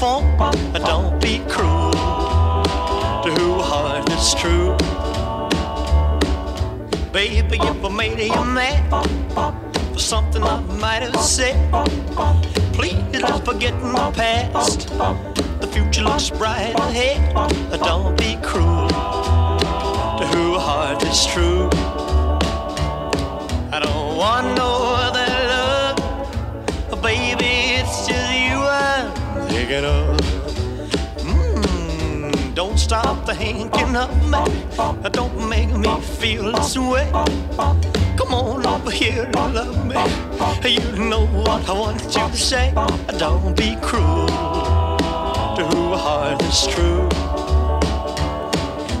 fond, and don't be cruel to who heart is true. Baby, if I made you mad for something I might have said, please don't forget my past. The future looks bright ahead. Don't be cruel to who heart is true. I don't want no Mm, don't stop thinking of me. Don't make me feel this way. Come on over here and love me. You know what I want you to say. Don't be cruel to a heart that's true.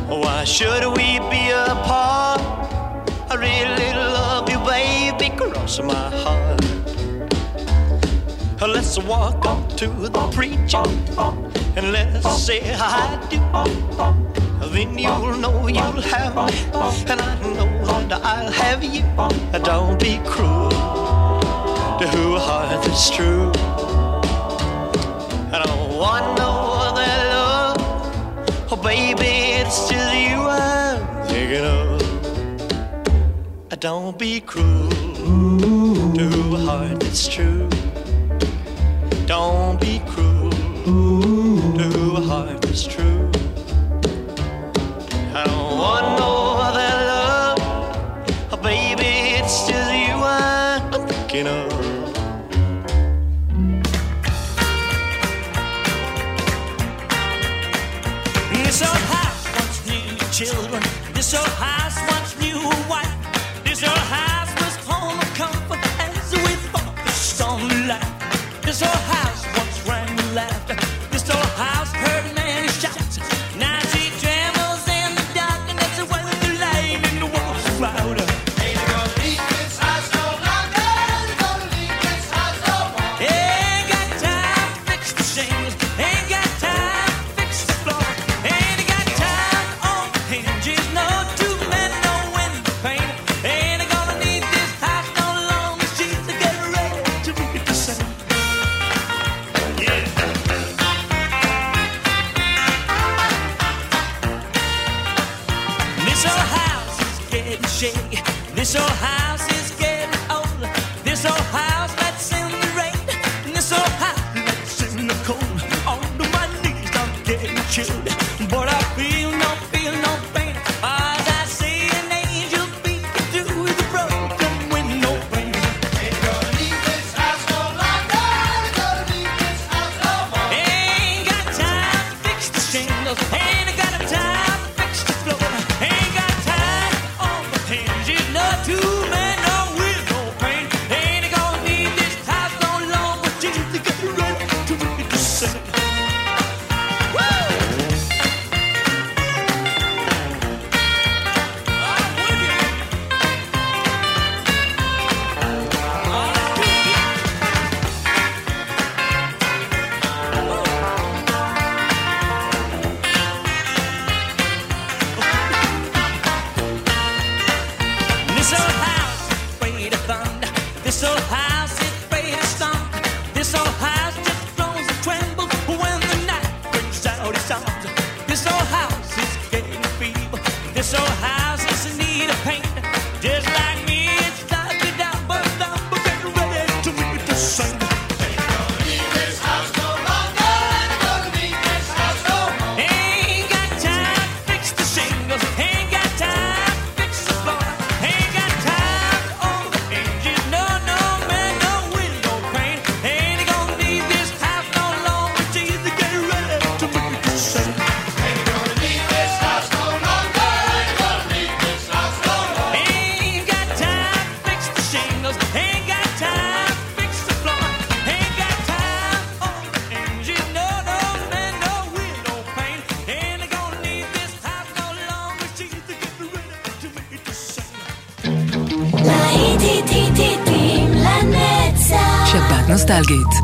Why should we be apart? I really love you, baby. Cross my heart. Let's walk up to the preacher and let's say I do. Then you'll know you'll have me, and I know that I'll have you. Don't be cruel to who heart that's true. I don't want no other love, oh baby, it's just you I'm thinking of. Don't be cruel to a heart that's true. Don't be cruel to a heart that's true. I don't want no other love. Oh, baby, it's just you I'm thinking of. This old house wants new children. This old house wants new wife. This old house was home of comfort as we fought the storm light. This old house.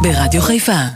ברדיו חיפה.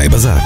גיא בזק.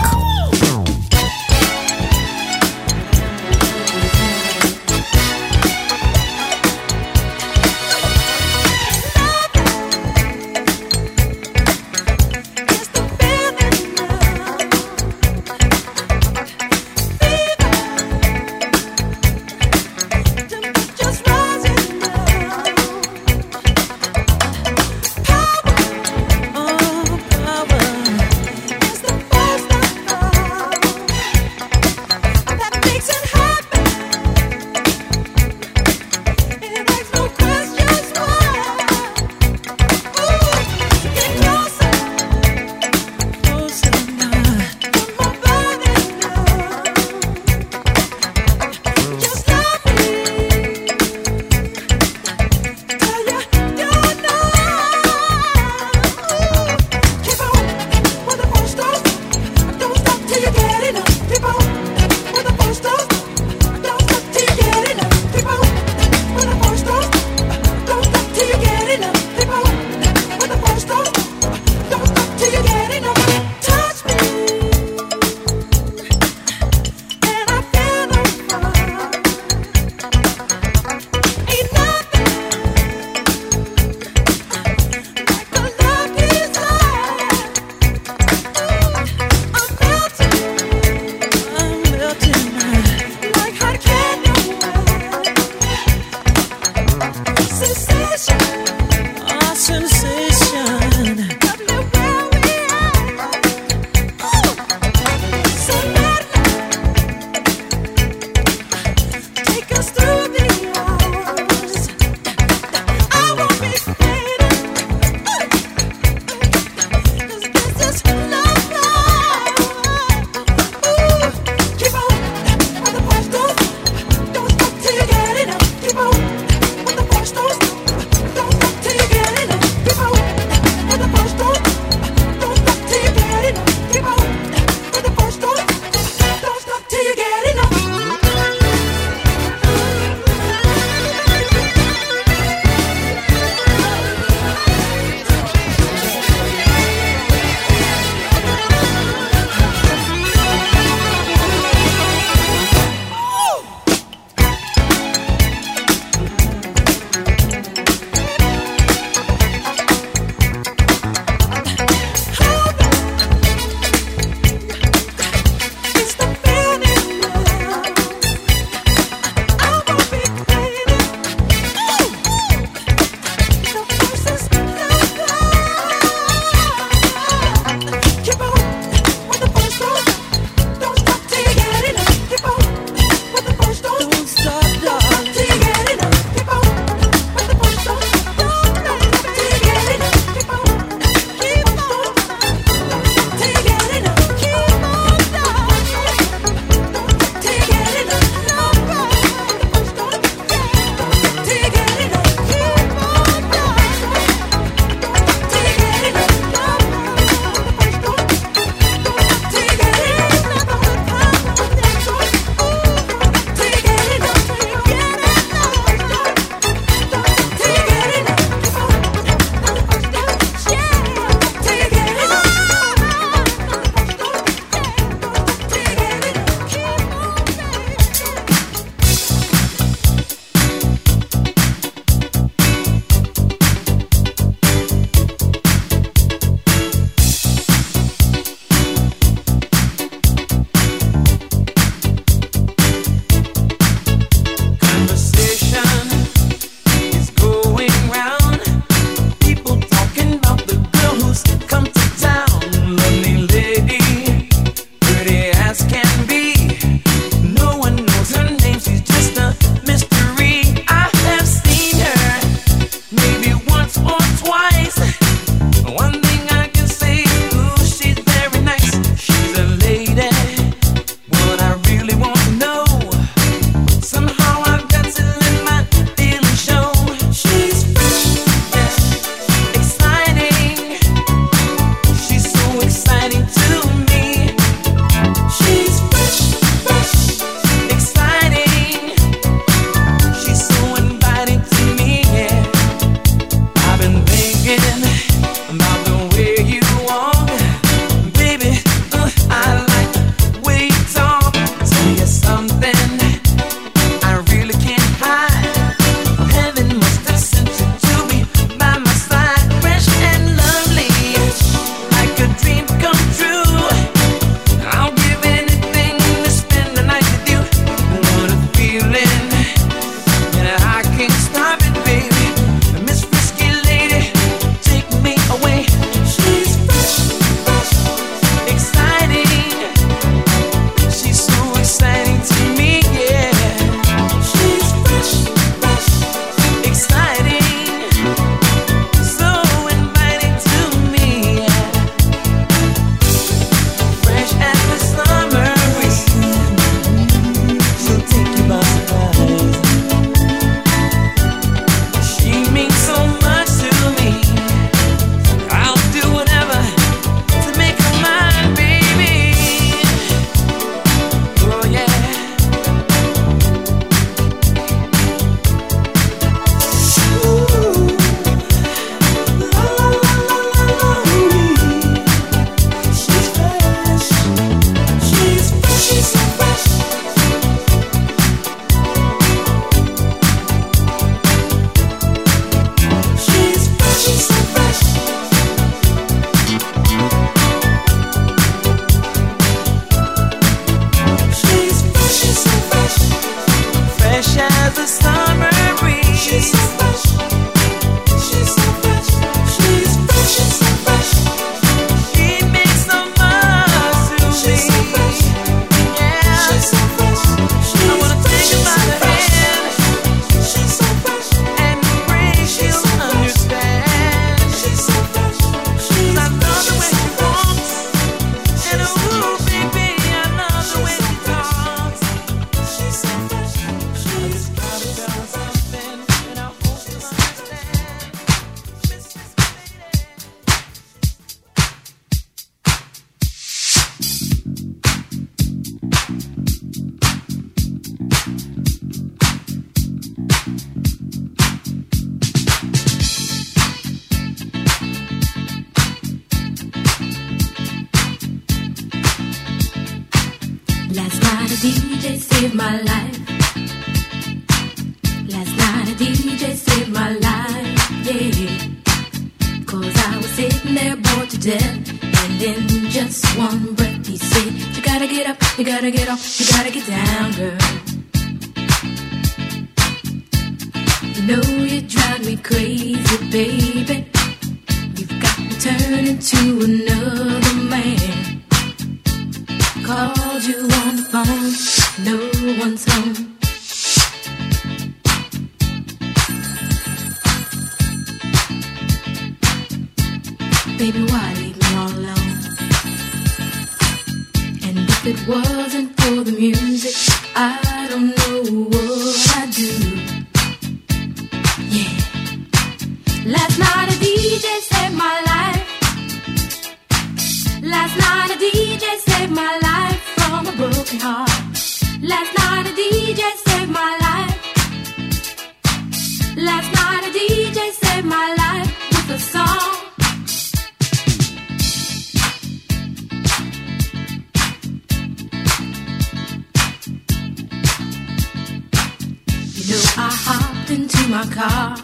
My car,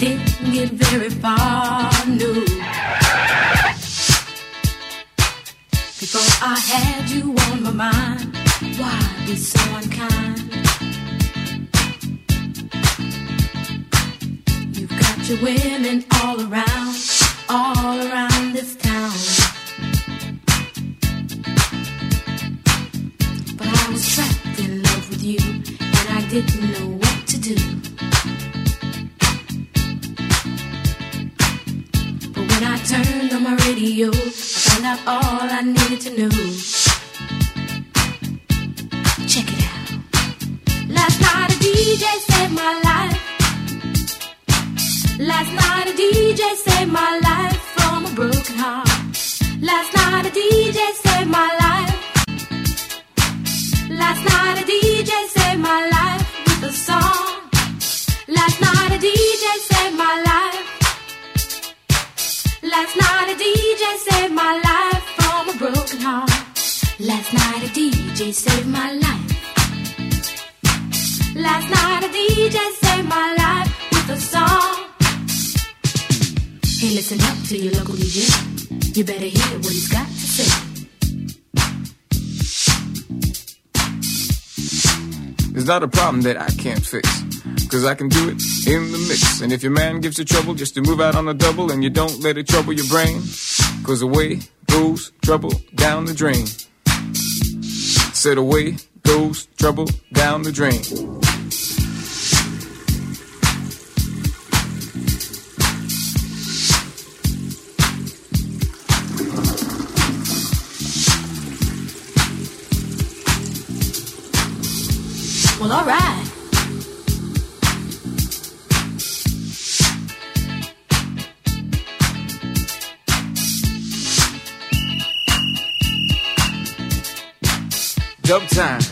didn't get very far, no. Before I had you on my mind, why be so unkind? You've got your women all around, all around this town. But I was trapped in love with you, and I didn't know my radio, I found out all I needed to know. Check it out. Last night a DJ saved my life. Last night a DJ saved my life from a broken heart. Last night a DJ saved my life. Last night a DJ saved my life Last night a DJ saved my life from a broken heart. Last night a DJ saved my life. Last night a DJ saved my life with a song. Hey, listen up to your local DJ. You better hear what he's got to say. It's not a problem that I can't fix. Cause I can do it in the mix. And if your man gives you trouble just to move out on a double and you don't let it trouble your brain, cause away goes trouble down the drain. Said away goes trouble down the drain. Well, alright. Dub time.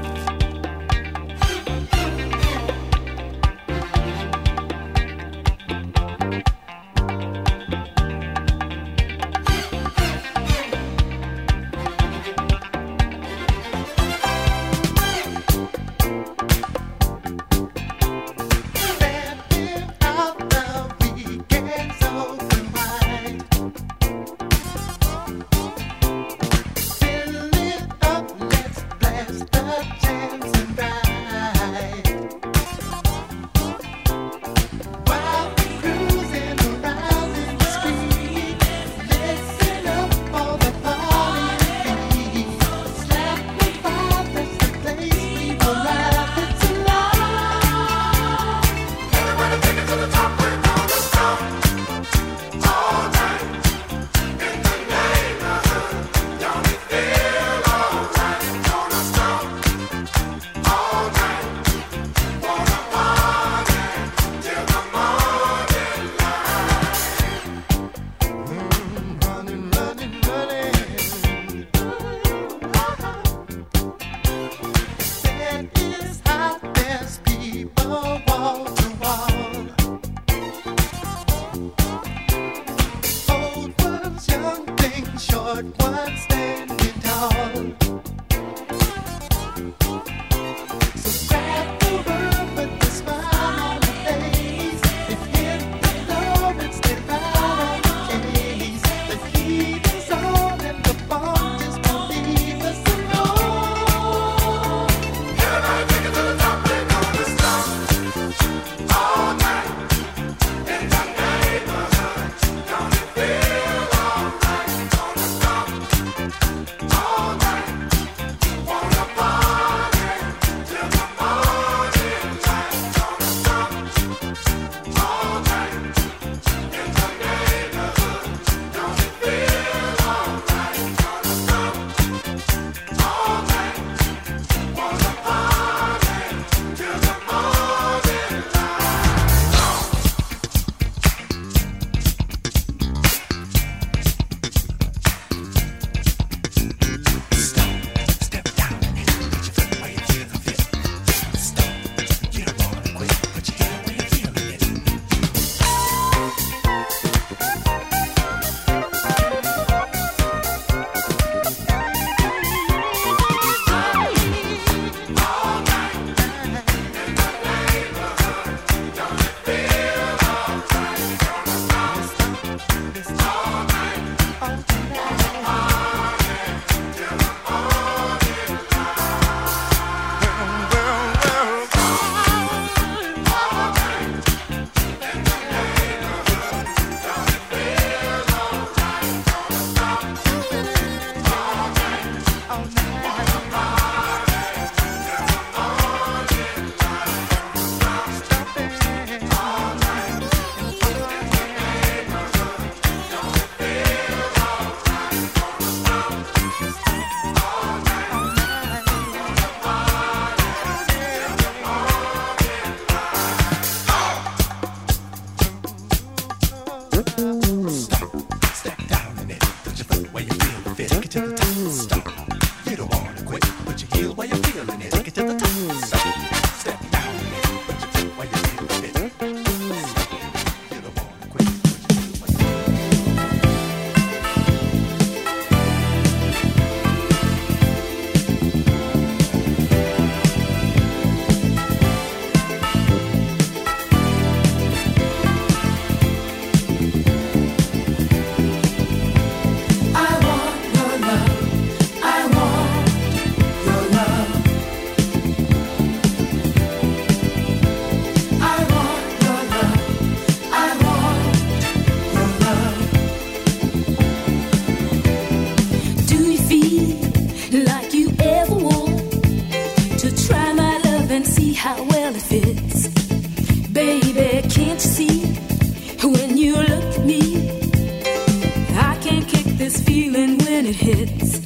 this feeling when it hits.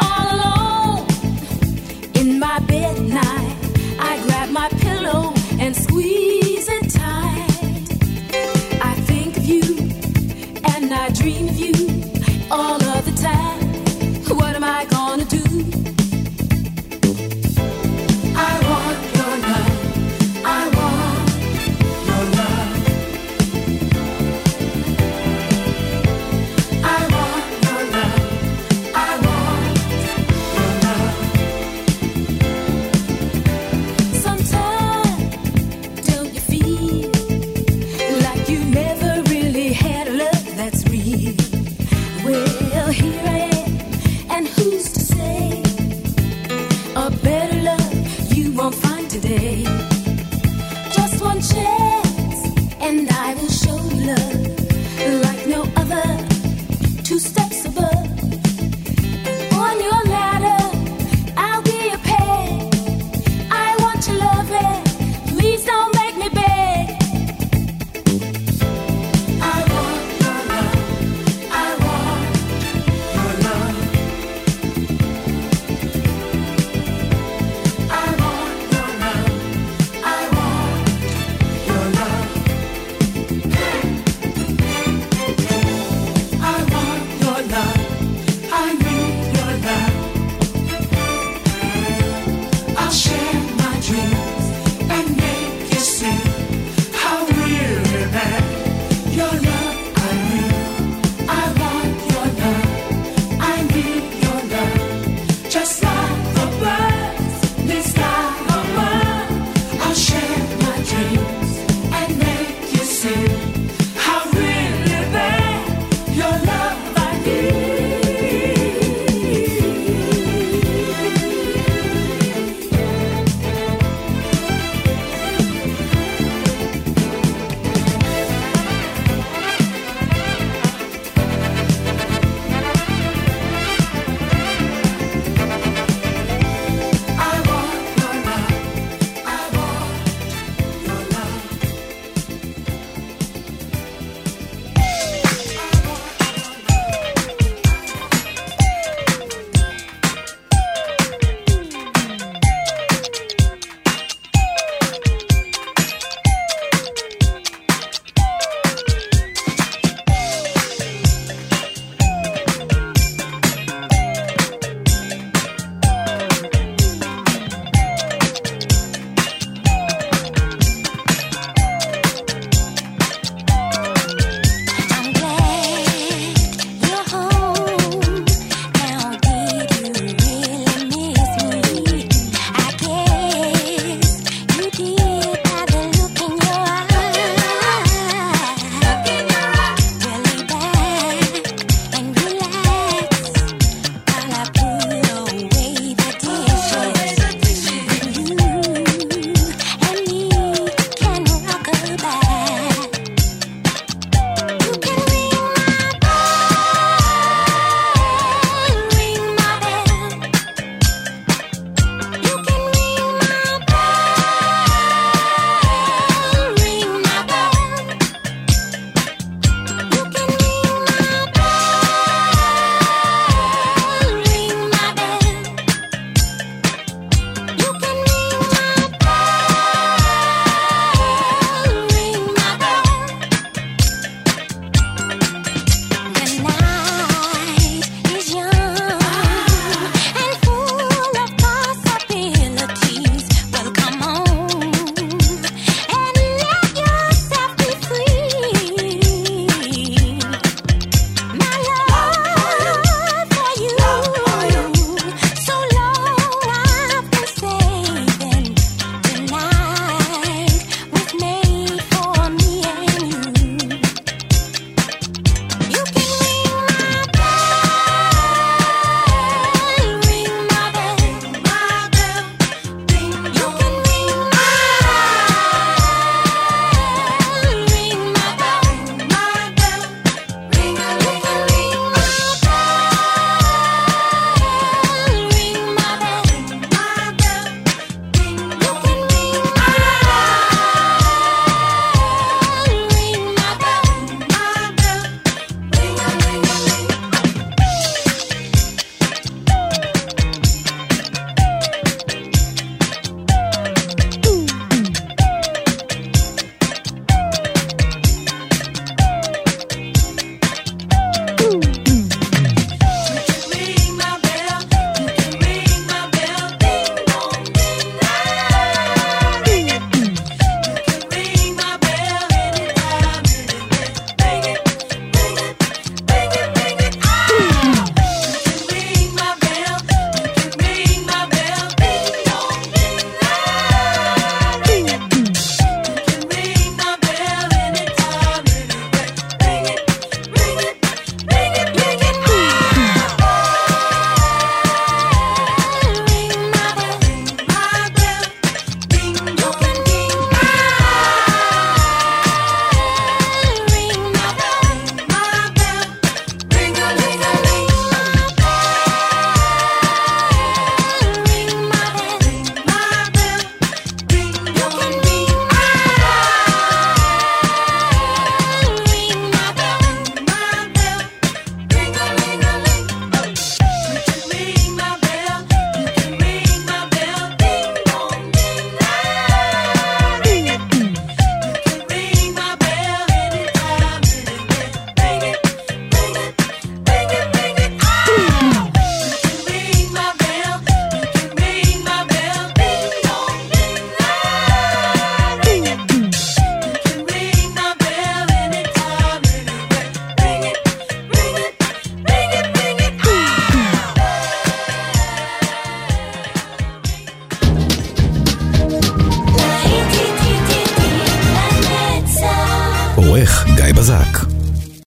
All alone in my bed night, I grab my pillow and squeeze it